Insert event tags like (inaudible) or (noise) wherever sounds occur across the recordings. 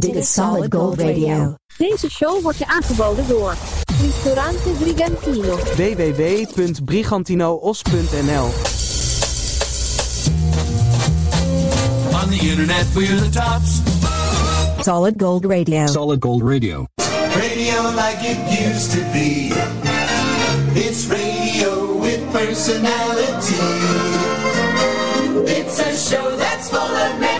Dit is Solid Gold Radio. Deze show wordt je aangeboden door Ristorante Brigantino. www.brigantinoos.nl On the internet, we're the tops. Solid Gold Radio. Solid Gold Radio. Radio like it used to be. It's radio with personality. It's a show that's full of memories.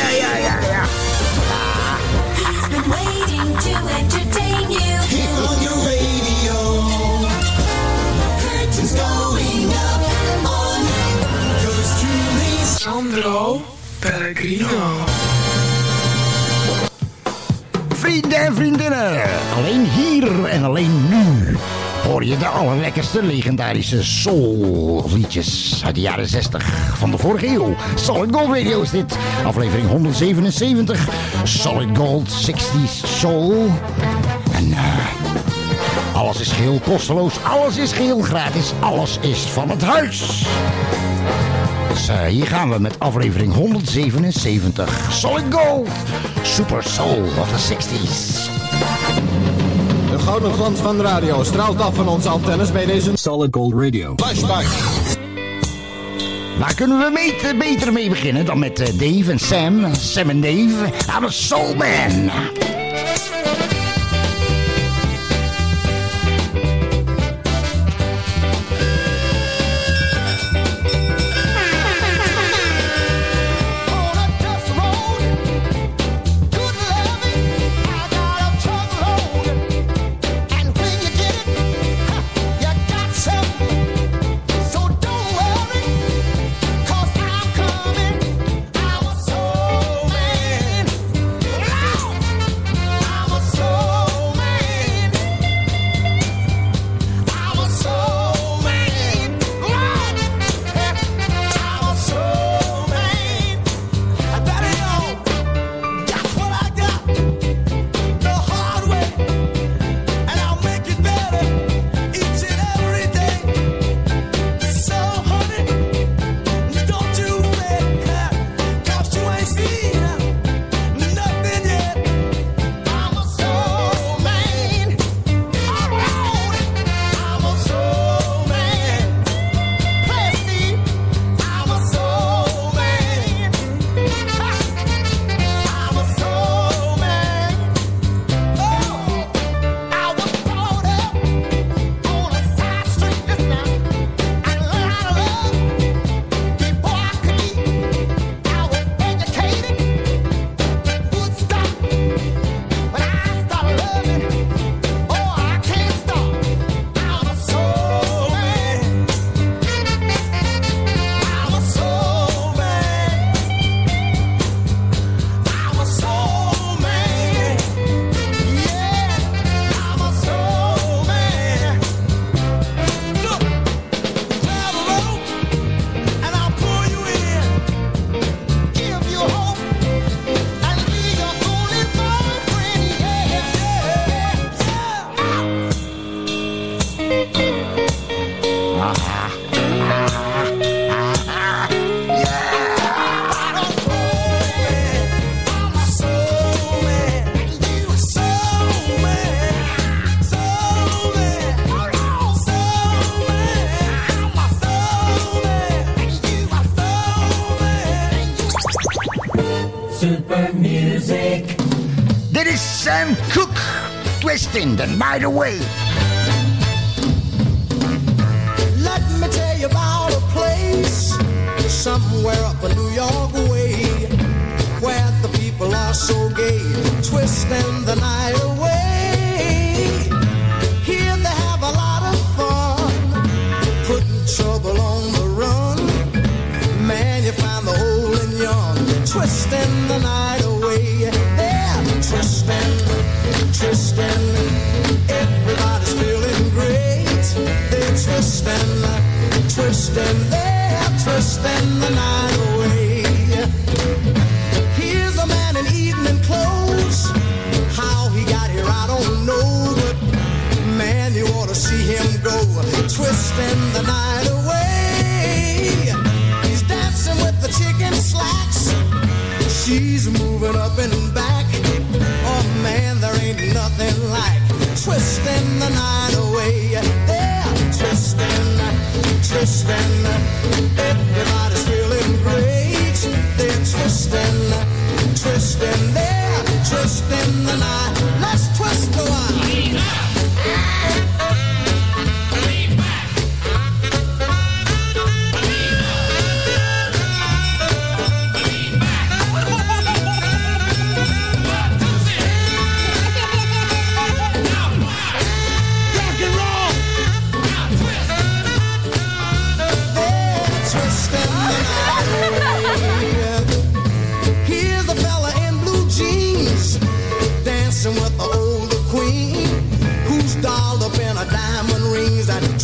Sandro Pellegrino. Vrienden en vriendinnen, alleen hier en alleen nu hoor je de allerlekkerste legendarische soul-liedjes uit de jaren 60 van de vorige eeuw. Solid Gold Radio is dit, aflevering 177, Solid Gold 60s Soul. En eh, alles is geheel kosteloos, alles is geheel gratis, alles is van het huis. Dus hier gaan we met aflevering 177. Solid Gold. Super Soul of the 60s. De gouden glans van de radio straalt af van onze antennes bij deze Solid Gold Radio. flashback. Waar kunnen we beter mee beginnen dan met eh, Dave en Sam? Sam en Dave. I'm a Soul Man. Sam Cooke. Twisting the night away. Let me tell you about a place somewhere up a New York way where the people are so gay, twisting the twist and everybody's feeling great. They twist and twist and they're twisting the night away. Here's a man in evening clothes. How he got here, I don't know, but man, you ought to see him go twisting the night away. He's dancing with the chicken slacks. She's moving up and back listen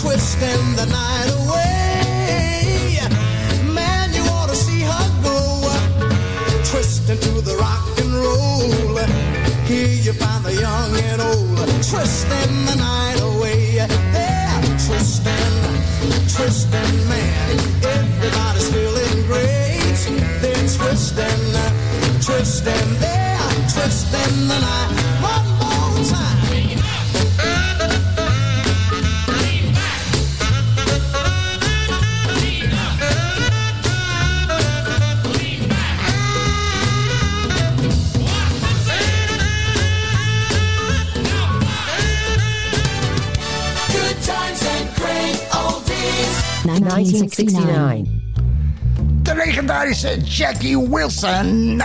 twisting the night away. Man, you ought to see her go. twisting to the rock and roll. Here you find the young and old, twisting the night away. They're twisting, twisting, man. Everybody's feeling great. They're twisting, twisting, they're twisting the night 1969. De legendarische Jackie Wilson.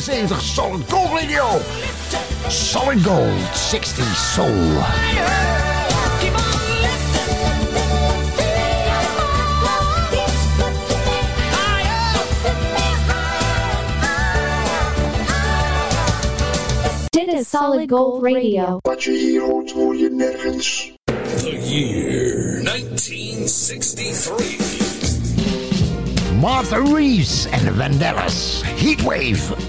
77, Solid Gold Radio. Solid Gold, 60 Soul. Did a Solid Gold Radio. The year 1963. Martha Reeves and Vandellas. Heatwave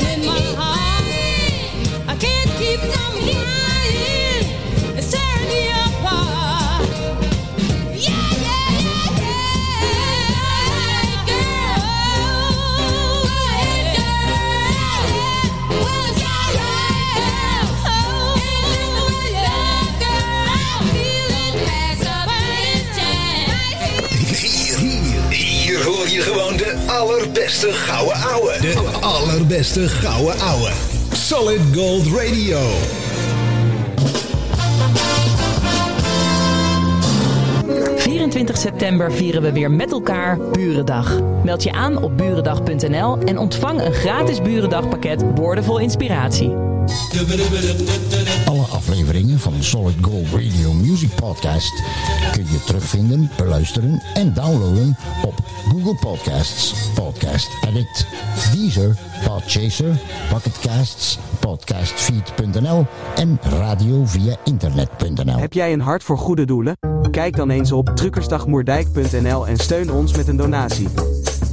burning in my allerbeste gouden ouwe. De allerbeste gouden ouwe. Solid Gold Radio. Vier 24 september vieren we weer met elkaar Burendag. Meld je aan op burendag.nl en ontvang een gratis Burendagpakket boordevol inspiratie. Alle afleveringen van Solid Gold Radio Music Podcast kun je terugvinden, beluisteren en downloaden op Google Podcasts, Podcast Addict, Deezer, Podchaser, Pocketcasts, podcastfeed.nl en radio via internet.nl. Heb jij een hart voor goede doelen? Kijk dan eens op truckersdagmoerdijk.nl en steun ons met een donatie.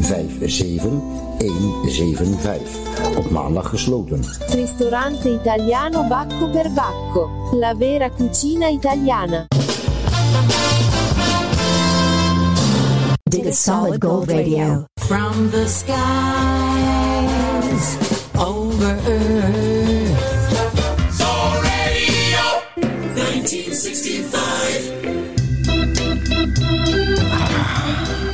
175. Op maandag gesloten. Ristorante italiano Bacco per Bacco. La vera cucina italiana. Dit is Solid Gold Radio. From the skies over earth. Soul Radio 1965.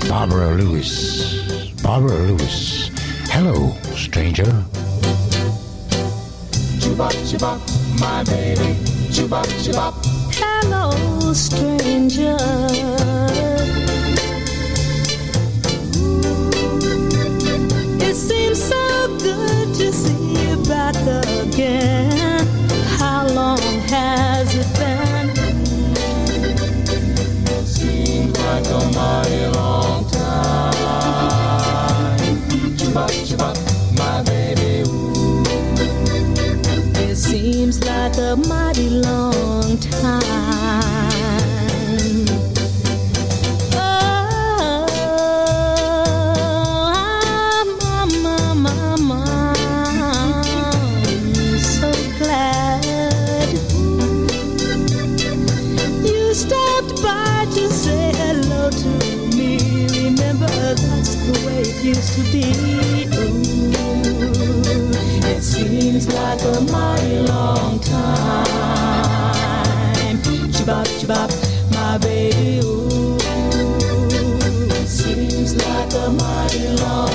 Barbara Lewis. Barbara Lewis. Hello, stranger. Chuba, chuba, my baby. Chuba, chuba. Hello, stranger. Ooh, it seems so good to see you back again. seems like a mighty long Chibop, chibop, my baby. Ooh, seems like a mighty long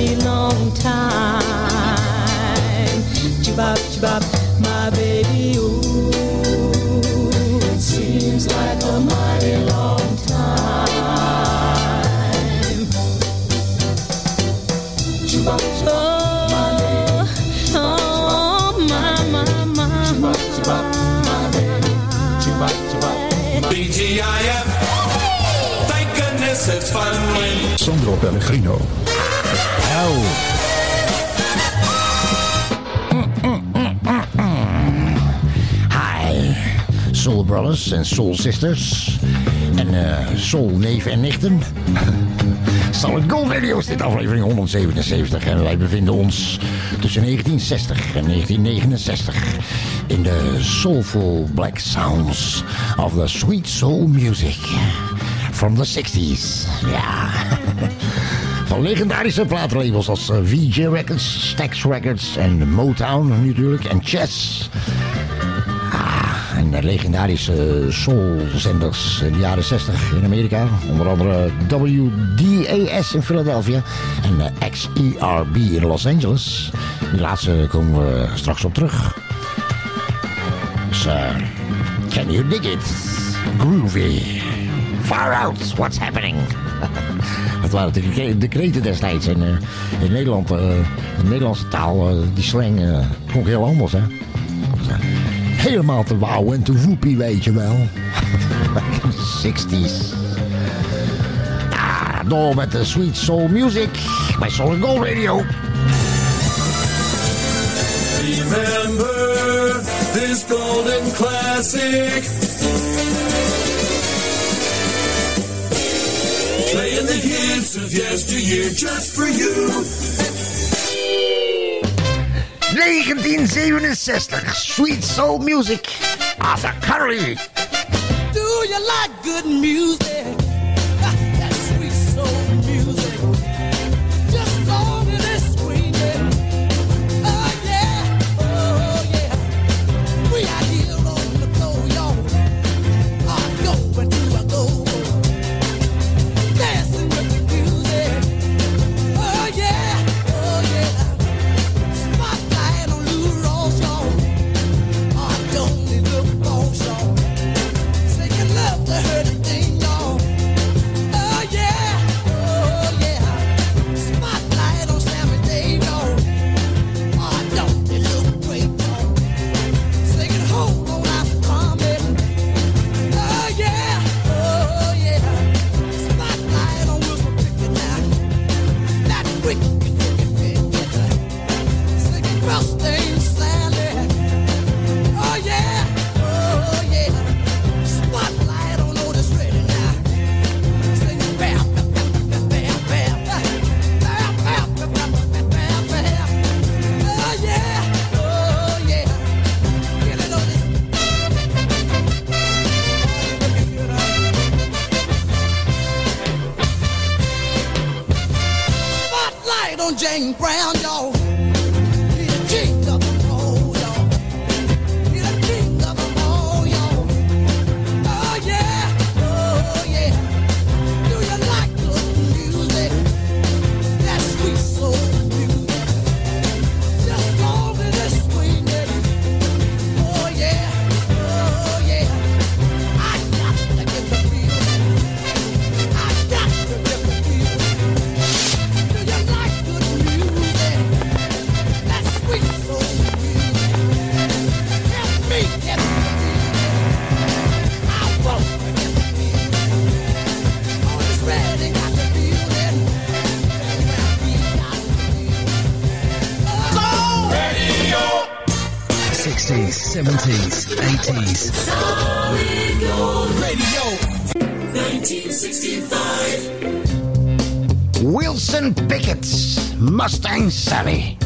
mighty long time, chibop chibop, my baby. Ooh, it seems like a mighty long time. Chibop, chibop, my baby. Oh, my, my, my. Chibop, chibop, my baby. Chibop, chibop, my BGIF. Thank goodness it's fun when Sandro Pellegrino. Hi, Soul Brothers en Soul Sisters. En eh Soul neven en nichten. (laughs) Solid Gold Radio is dit aflevering 177. En wij bevinden ons tussen 1960 en 1969 in de soulful black sounds of the sweet soul music from the 60s. Ja. (laughs) Van legendarische platenlabels als eh, VJ Records, Stax Records en Motown natuurlijk en Chess. Ah, en de legendarische soulzenders in de jaren 60 in Amerika. Onder andere WDAS in Philadelphia en eh, XERB in Los Angeles. Die laatste komen we straks op terug. Dus, eh, can you dig it? Groovy. Far out, what's happening? (laughs) Dat waren de decre- decreten destijds. En eh, in Nederland, eh, de Nederlandse taal, eh, die slang, klonk heel anders, hè. Helemaal te wauw en te woepie, weet je wel. Back in the 60s. Ja, door met de sweet soul music bij Solid Gold Radio. Remember this golden classic. Hits of yesteryear just for you. 1967, sweet soul music, Arthur Curry. Do you like good music? 60s, 70s, 80s. Solid Gold Radio 1965. Wilson Pickett's Mustang Sally.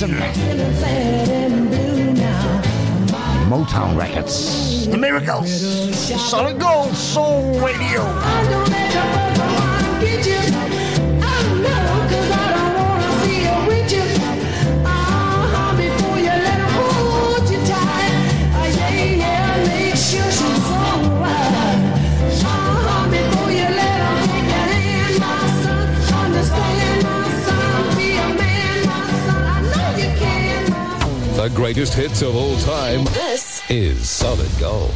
Robinson. Motown Records. The Miracles. Solid Gold greatest hits of all time. This is Solid Gold.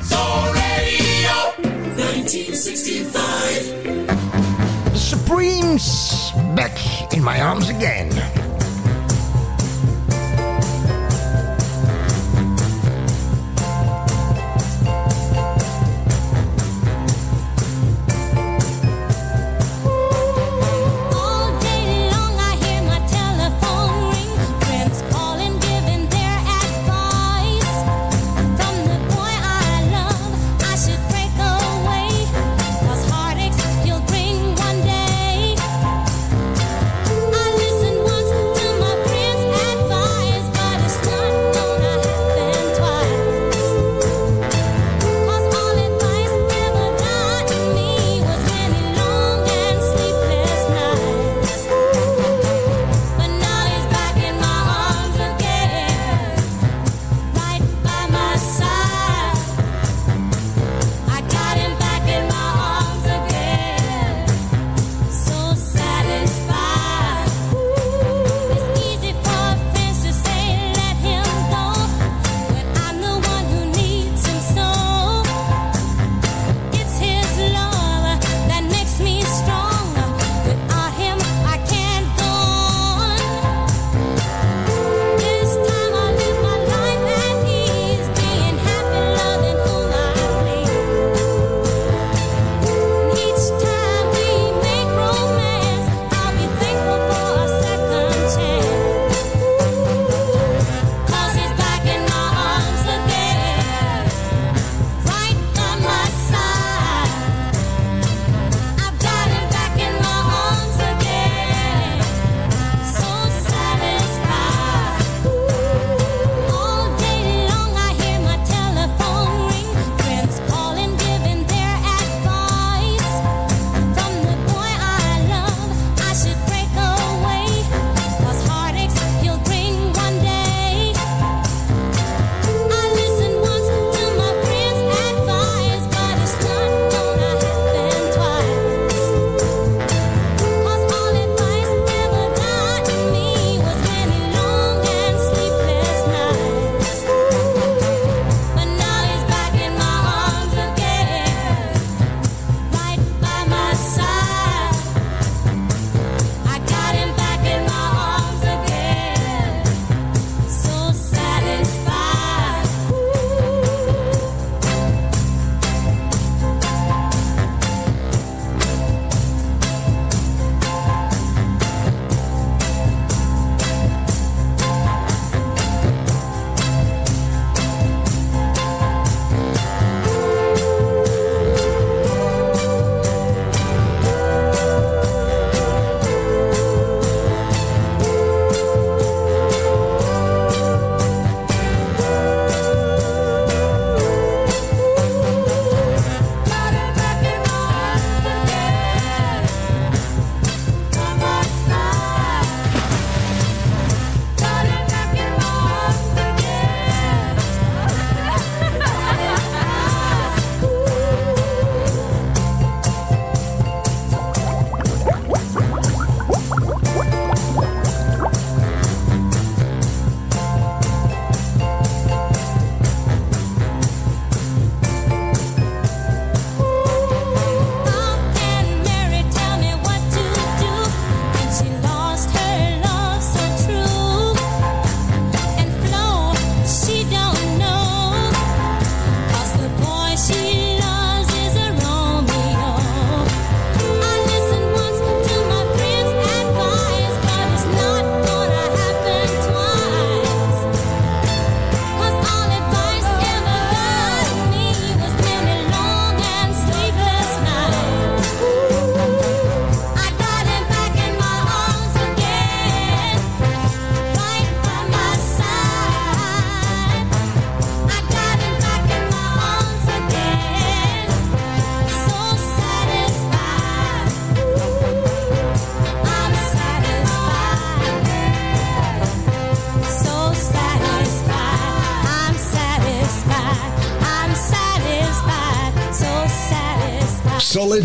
Soul Radio 1965. The Supremes back in my arms again.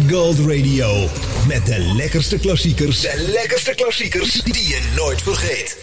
Gold Radio. Met de lekkerste klassiekers. De lekkerste klassiekers die je nooit vergeet.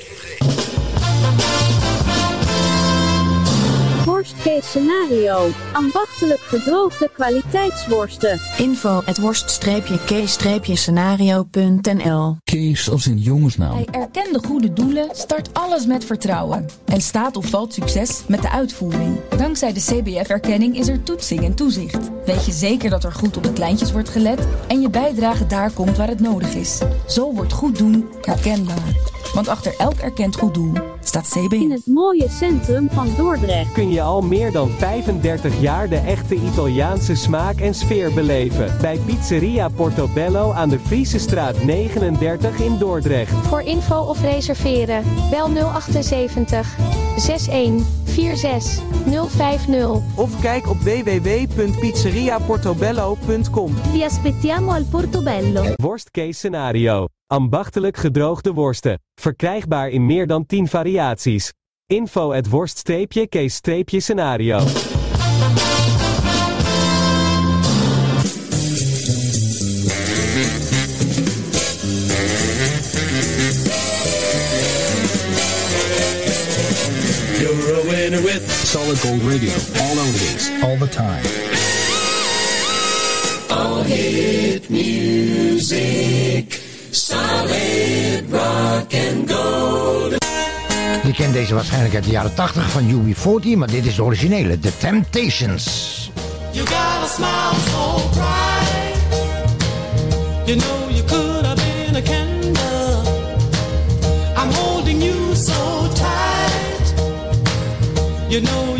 Worstcase scenario. Ambachtelijk gedroogde kwaliteitsworsten. Info het worst-k-scenario.nl Kees als in jongensnaam. Hij erkende goede doelen, start alles met vertrouwen. En staat of valt succes met de uitvoering. Dankzij de CBF-erkenning is er toetsing en toezicht. Weet je zeker dat er goed op de kleintjes wordt gelet en je bijdrage daar komt waar het nodig is. Zo wordt goed doen herkenbaar. Want achter elk erkend goed doel staat CBF. In het mooie centrum van Dordrecht. kun je al meer dan 35 jaar de echte Italiaanse smaak en sfeer beleven. Bij Pizzeria Portobello aan de Friese straat 39 in Dordrecht. Voor info of reserveren, bel 078 61 46 050. Of kijk op www.pizzeriaportobello.com. Vi aspettiamo al Portobello. Worstcase scenario. Ambachtelijk gedroogde worsten. Verkrijgbaar in meer dan 10 variaties. Info het worst-case-scenario. You're a winner with Solid Gold Radio. All oldies, all the time. All hit music. Je kent deze waarschijnlijk uit de jaren 80 van UB40, maar dit is de originele, The Temptations. You got a smile so bright. You know you could have been a candle. I'm holding you so tight. You know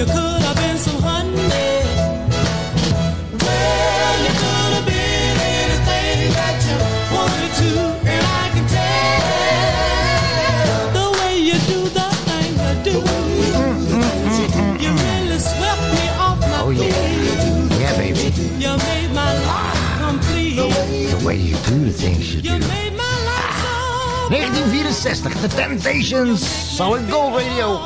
You could have been some honey. Well, you could have been anything that you wanted to, and I can tell the way you do the thing you do. You really swept me off my Oh yeah, yeah baby. You made my life complete. The way you do the things you do. 1964, The Temptations, Solid Gold Radio.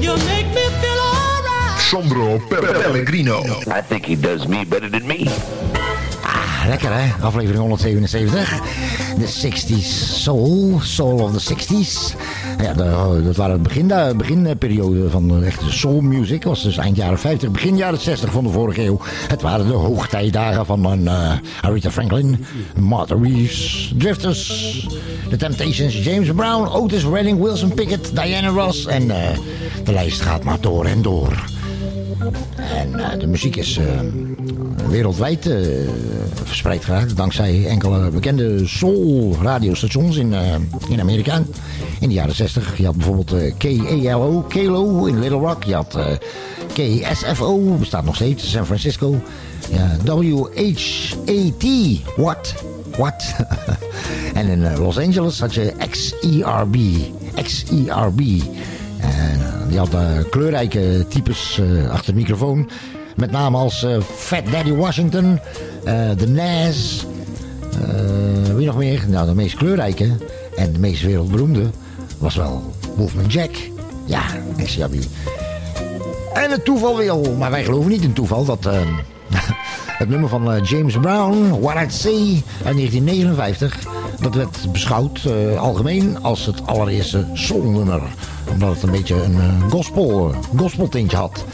You make me feel alright. Sandro Pellegrino. I think he does me better than me. Ah, lekker hè, aflevering 177. De 60s Soul, Soul of the 60s. Ja, dat waren de begin, de beginperiode van de echte soul music. was dus eind jaren 50, begin jaren 60 van de vorige eeuw. Het waren de hoogtijdagen van een, eh, Aretha Franklin, Martha Reeves, Drifters, The Temptations, James Brown, Otis Redding, Wilson Pickett, Diana Ross. En eh, de lijst gaat maar door en door. En eh, de muziek is eh, wereldwijd eh, verspreid geraakt. Dankzij enkele bekende soul radiostations in, eh, in Amerika. In de jaren 60. Je had bijvoorbeeld eh, KALO, KALO in Little Rock. Je had KSFO, bestaat nog steeds, San Francisco. Ja, WHAT, what? What? (laughs) en in Los Angeles had je XERB, XERB. En die had kleurrijke types achter de microfoon. Met name als eh, Fat Daddy Washington, eh The Nas, eh, wie nog meer? Nou, de meest kleurrijke en de meest wereldberoemde was wel Wolfman Jack. Ja, XERB. En het toeval wil, maar wij geloven niet in toeval, dat eh, (laughs) het nummer van James Brown, What I'd Say, uit 1959, dat werd beschouwd algemeen als het allereerste soulnummer. Omdat het een beetje een gospel, uh, gospeltintje had.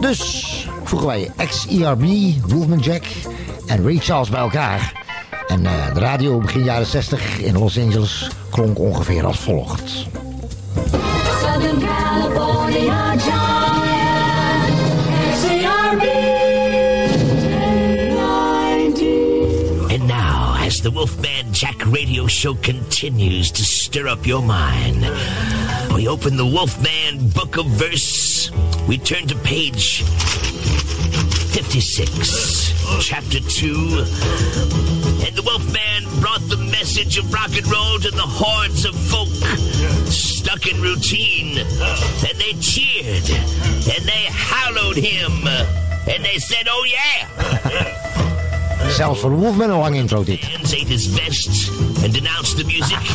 Dus voegen wij XERB, Wolfman Jack en Ray Charles bij elkaar. En eh, de radio begin jaren 60 in Los Angeles klonk ongeveer als volgt. Southern California giant, XCRB 1090. And now, as the Wolfman Jack radio show continues to stir up your mind, we open the Wolfman Book of Verse. We turn to page 56, chapter 2. And the Wolfman brought the message of rock and roll to the hordes of folk stuck in routine. And they cheered, and they hallowed him, and they said, Oh yeah! Zelfs voor Wolfman een lang intro dit. Hands ate his vest and denounced the music. (laughs)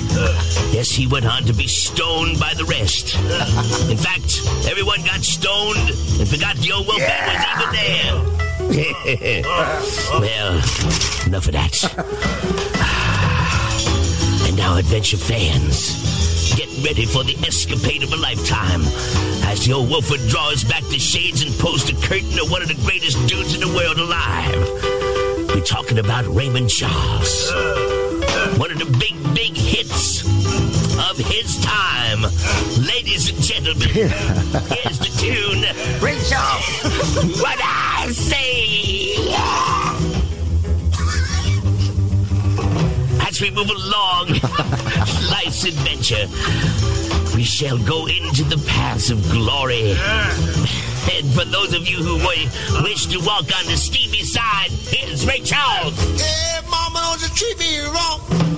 Yes, he went on to be stoned by the rest. (laughs) In fact, everyone got stoned and forgot the old Wolfman was even there. (laughs) well, enough of that. (sighs) and now, adventure fans, get ready for the escapade of a lifetime. As the old Wolfman draws back the shades and pulls the curtain of one of the greatest dudes in the world alive. Talking about Raymond Charles. One of the big, big hits of his time. Ladies and gentlemen, here's the tune. Ray Charles. what I say. As we move along (laughs) life's adventure, we shall go into the paths of glory. And for (laughs) those of you who wish to walk on the steamy side, here's Ray Charles. Hey, mama, don't you treat me wrong.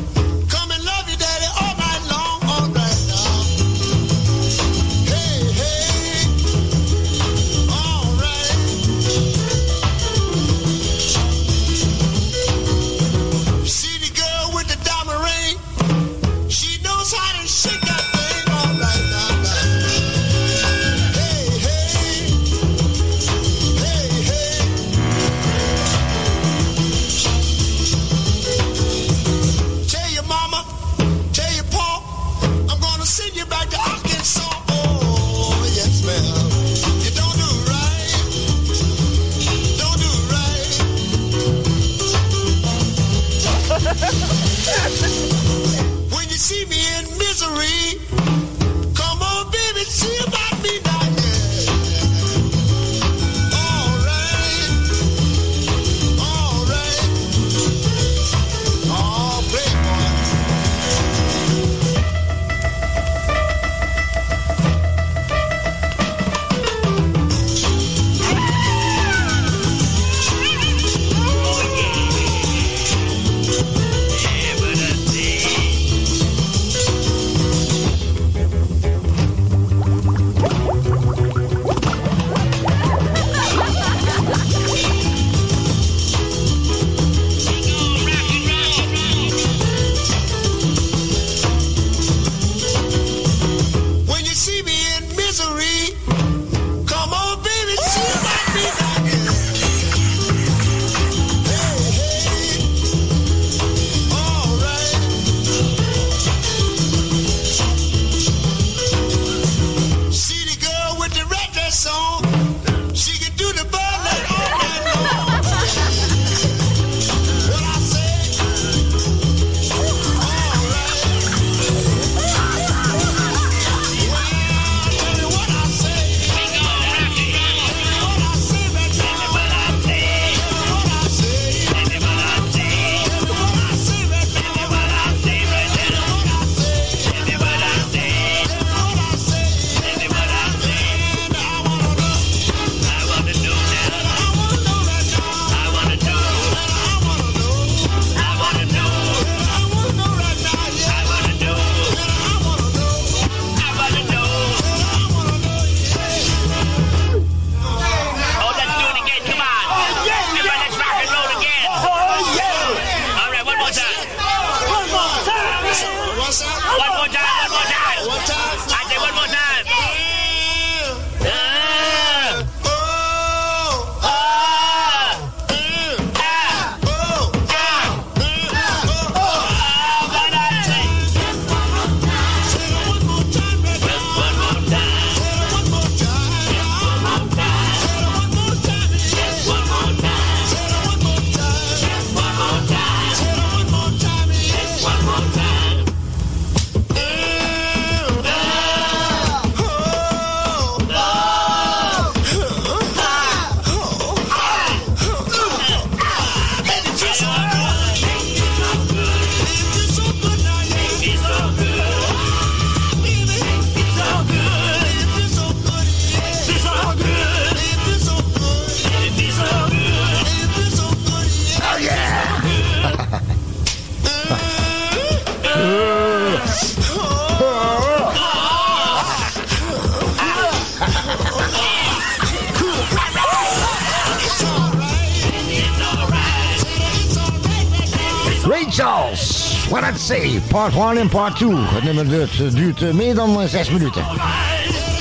Part 1 en Part 2. Het nummer duurt, eh, duurt eh, meer dan eh, 6 minuten.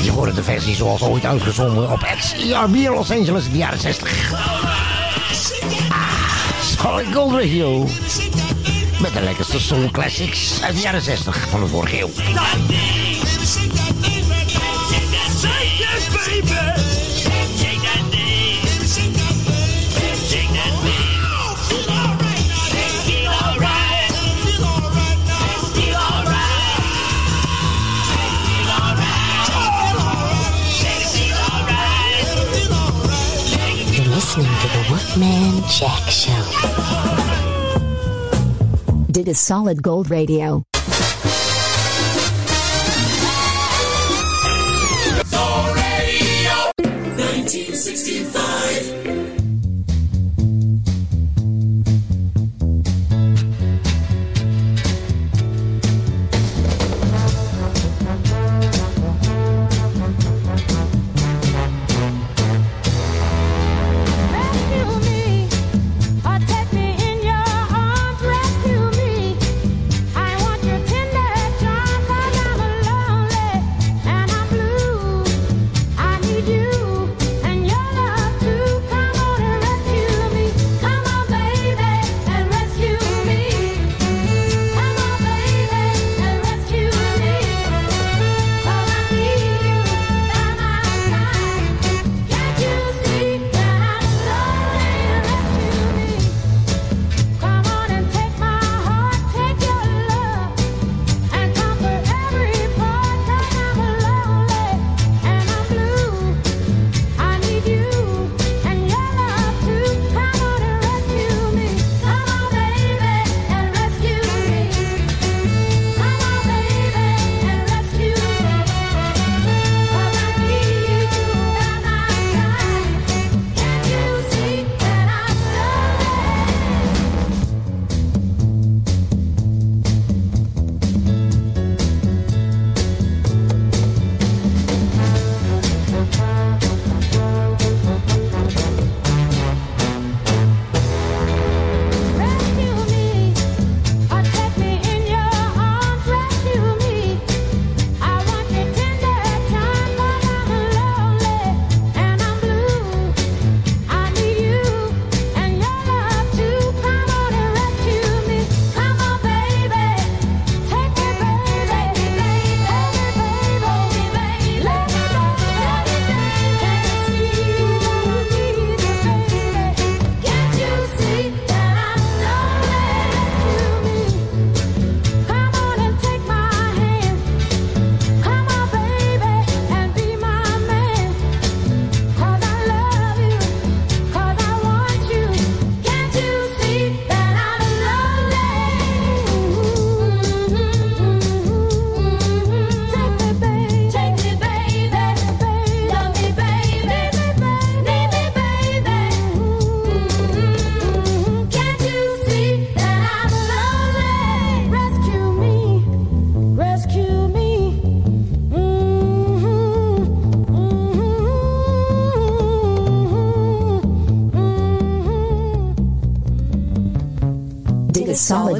Je hoorde de versie zoals ooit uitgezonden op XERB Los Angeles in de jaren 60. Solid Gold Radio. Met de lekkerste soul classics uit de jaren 60 van de vorige eeuw. Jack Show. Did a solid gold radio.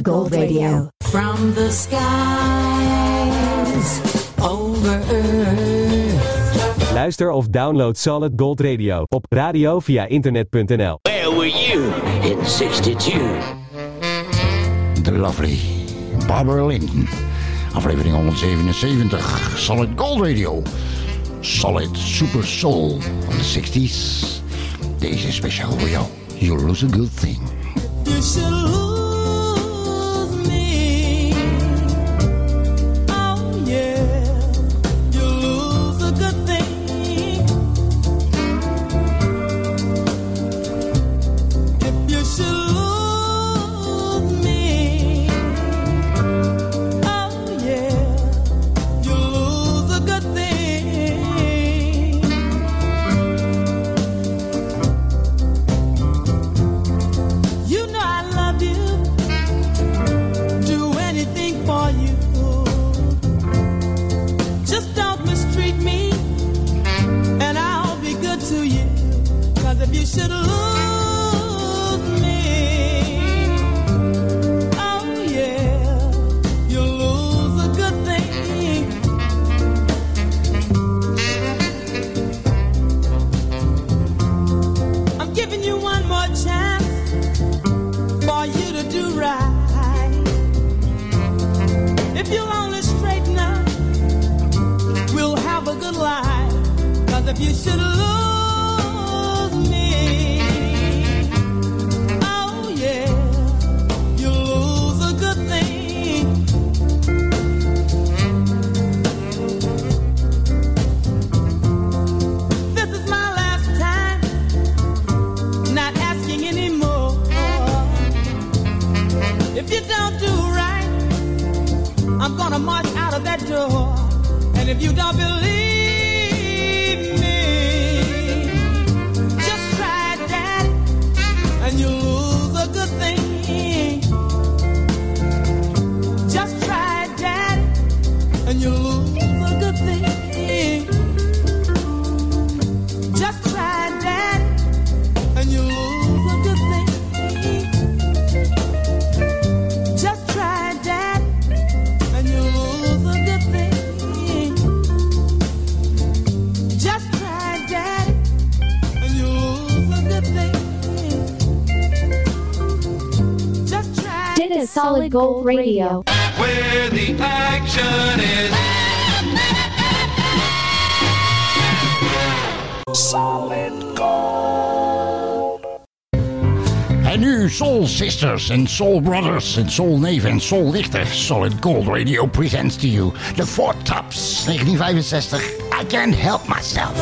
Gold Radio. From the skies over earth. Luister of download Solid Gold Radio op radio via internet.nl. Where were you in 62? The lovely Barbara Linton. Aflevering 177. Solid Gold Radio. Solid Super Soul van de 60s. Deze is speciaal voor jou. You lose a good thing. Solid Gold Radio. Where the action is. Solid Gold. And nu Soul Sisters and Soul Brothers and Soul Neef and Soul Lichter. Solid Gold Radio presents to you The Four Tops 1965. I can't help myself.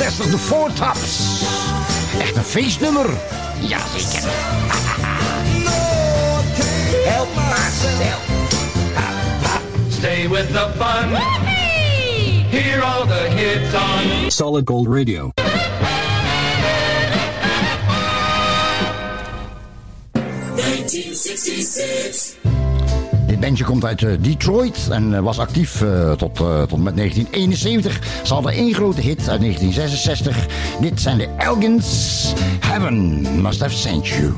68 de Voortaps. Echt een feestnummer. Jazeker. Help myself. Stay with the fun. Hear all the hits on Solid Gold Radio. Dit bandje komt uit eh, Detroit en eh, was actief eh, tot, tot met 1971. Ze hadden één grote hit uit 1966. Dit zijn de Elgins. Heaven must have sent you.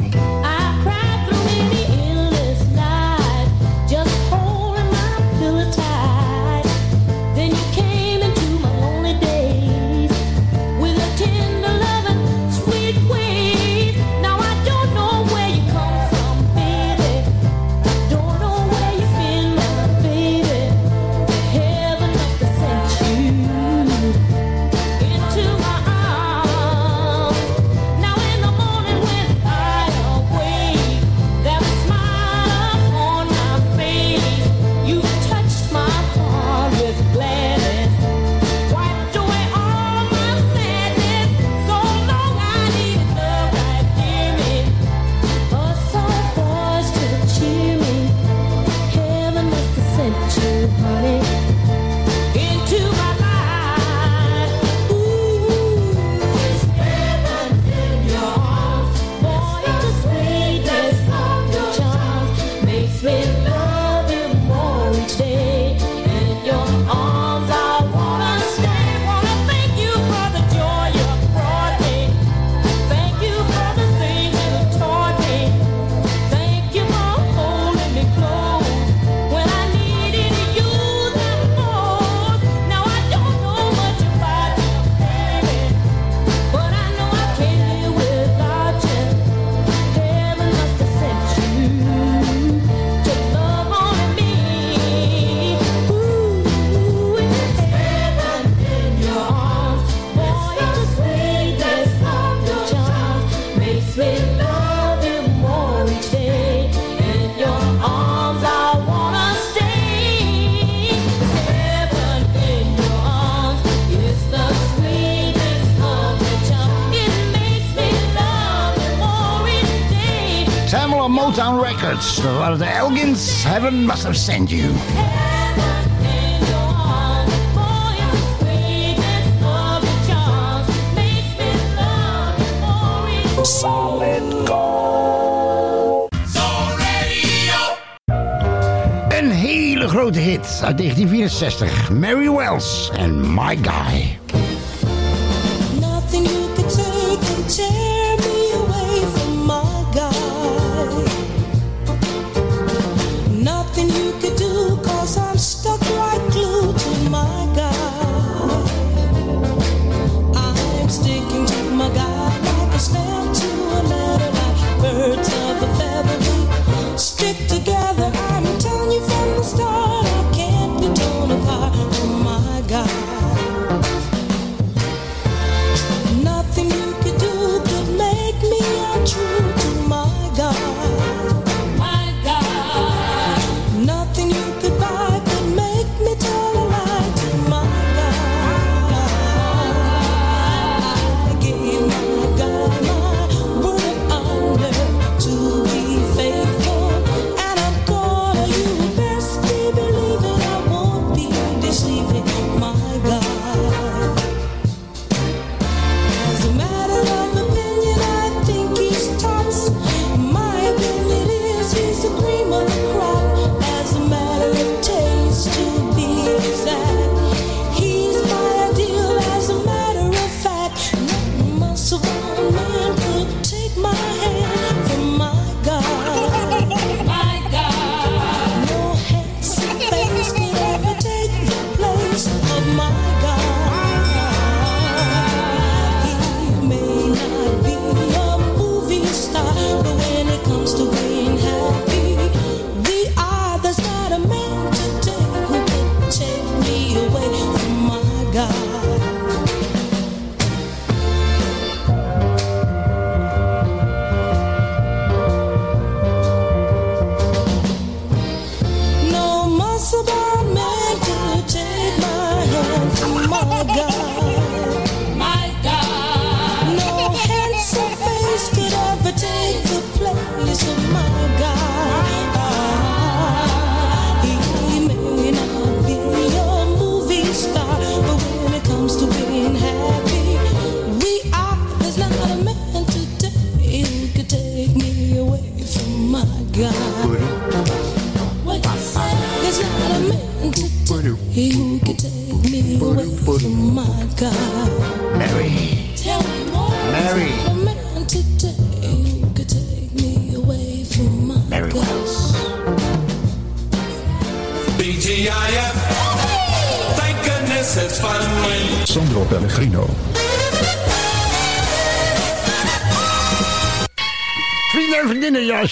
Motown Records. Dat waren de Elgins. Heaven must have sent you. Solid gold. Een hele grote hit uit 1964. Mary Wells en My Guy.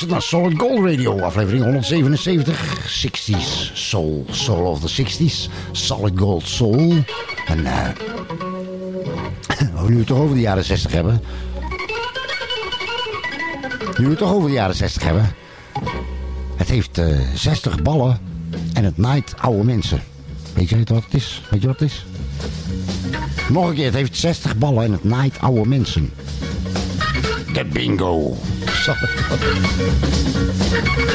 Luistert naar Solid Gold Radio, aflevering 177. 60s Soul, Soul of the 60s, Solid Gold Soul. En eh (laughs) nu we het toch over de jaren 60 hebben. Nu het toch over de jaren 60 hebben. Het heeft eh 60 ballen en het naait oude mensen. Weet je wat het is? Weet je wat het is? Nog een keer, het heeft 60 ballen en het naait oude mensen. De bingo.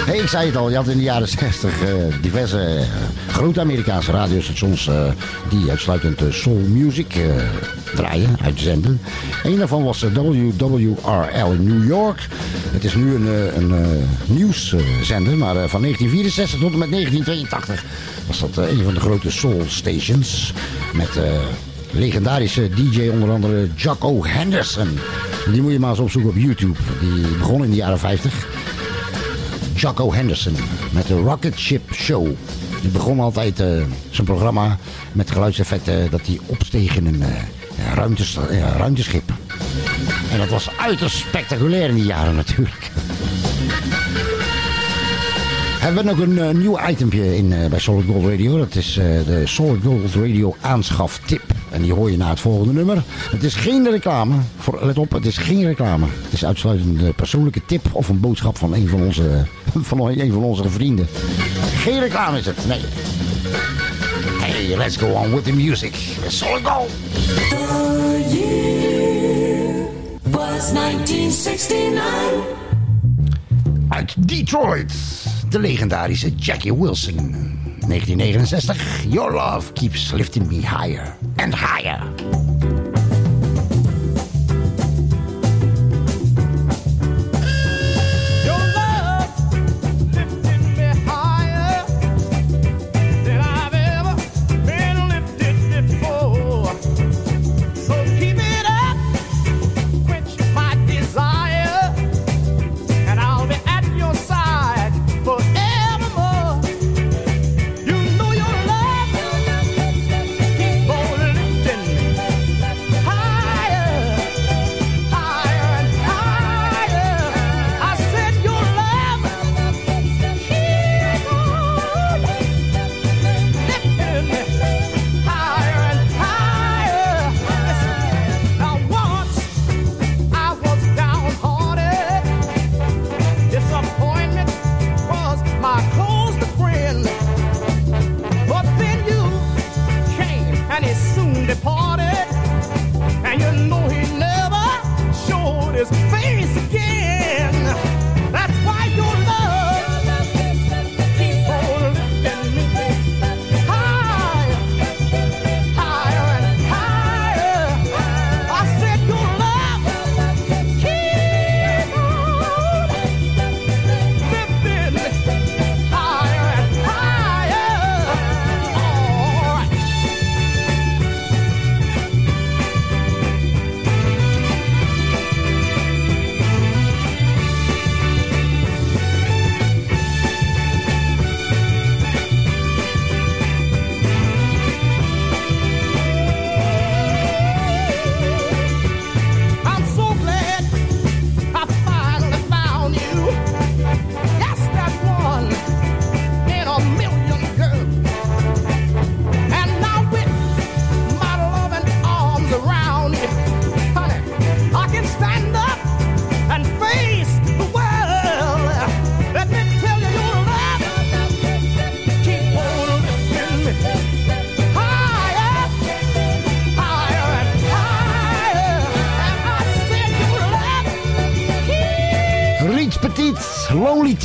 Hey, ik zei het al, je had in de jaren 60 eh, diverse eh, grote Amerikaanse radiostations eh, die uitsluitend soul music draaien, uitzenden. Een daarvan was WWRL in New York. Het is nu een, een eh, nieuwszender, maar van 1964 tot en met 1982 was dat een van de grote soul stations. Met legendarische DJ onder andere Jocko Henderson. Die moet je maar eens opzoeken op YouTube. Die begon in de jaren 50. Jocko Henderson met de Rocket Ship Show. Die begon altijd eh, zijn programma met geluidseffecten dat hij opsteeg in een eh, eh, ruimteschip. En dat was uiterst spectaculair in die jaren natuurlijk. Hebben we nog een eh, nieuw itempje in, eh, bij Solid Gold Radio. Dat is eh, de Solid Gold Radio aanschaftip. En die hoor je na het volgende nummer. Het is geen reclame. Voor, let op, het is geen reclame. Het is uitsluitend een persoonlijke tip of een boodschap van een van onze, (laughs) van een van onze vrienden. Geen reclame is het, nee. Hey, let's go on with the music. Solid Gold. The year was 1969. Uit Detroit, de legendarische Jackie Wilson. 1969, Your Love Keeps Lifting Me Higher and Higher.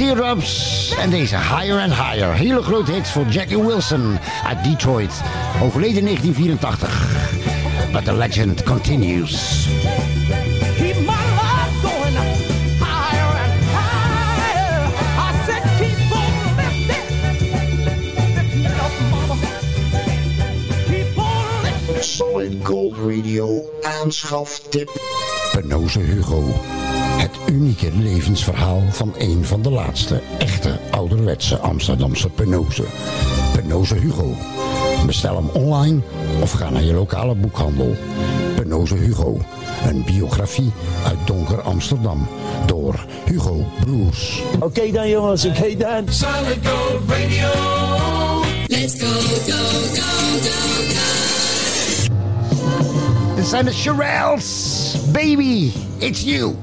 Teardrops en deze Higher and Higher. Hele grote hit voor Jackie Wilson uit Detroit. Overleden in 1984. But the legend continues. Keep my love going higher and higher. I said keep on lifting, lifting it up, mama. Keep on lifting. Solid Gold Radio aanschaftip. Penoze Hugo. Het unieke levensverhaal van een van de laatste echte ouderwetse Amsterdamse Penoze. Penoze Hugo. Bestel hem online of ga naar je lokale boekhandel. Penoze Hugo. Een biografie uit donker Amsterdam. Door Hugo Broers. Oké dan jongens, oké dan. Solid Gold Radio. Let's go, go, go, go, go. Dit zijn de Shirelles. Baby, it's you.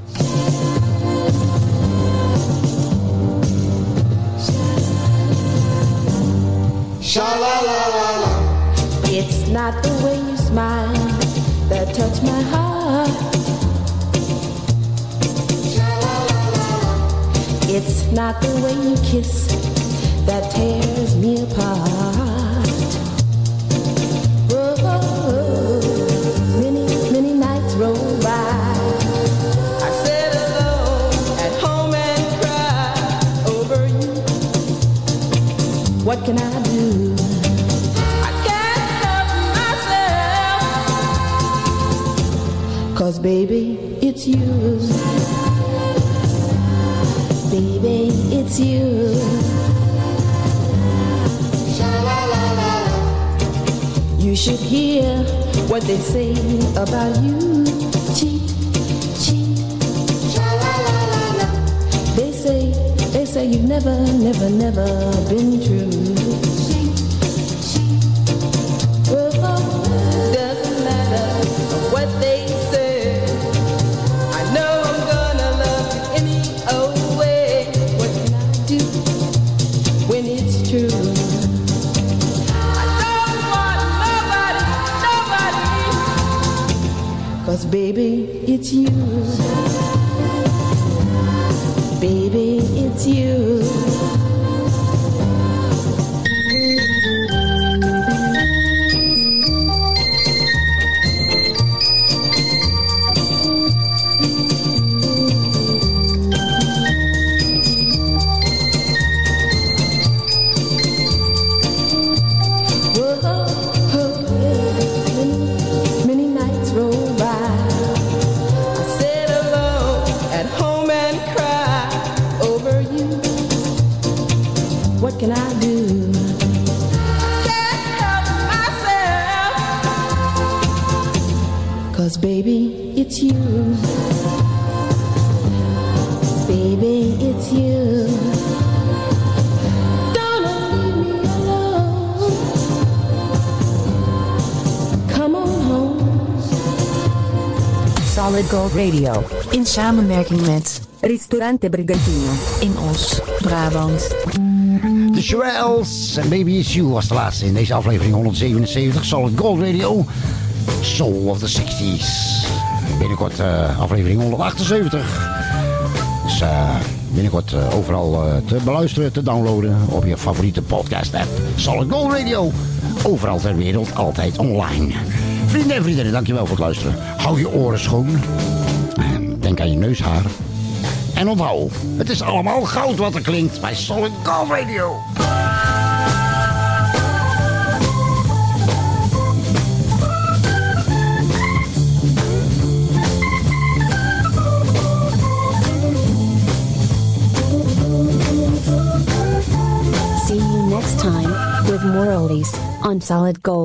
Sha la la la. It's not the way you smile that touch my heart. It's not the way you kiss that tears me apart. What can I do? I can't help myself. Cause baby, it's you. Baby, it's you. You should hear what they say about you. Cheat, cheat. They say, they say you've never, never, never been true. Baby, it's you. Baby, it's Baby, Radio. In samenwerking met Ristorante Brigantino in Os, Brabant. De Shirelles en Baby It's You was de laatste in deze aflevering 177. Solid Gold Radio. Soul of the 60s. Binnenkort eh, aflevering 178. Dus eh, binnenkort eh, overal te beluisteren, te downloaden op je favoriete podcast app. Solid Gold Radio. Overal ter wereld, altijd online. Vrienden en vriendinnen, dankjewel voor het luisteren. Hou je oren schoon. En denk aan je neushaar. En onthoud, het is allemaal goud wat er klinkt bij Solid Gold Radio. See you next time with more oldies on Solid Gold.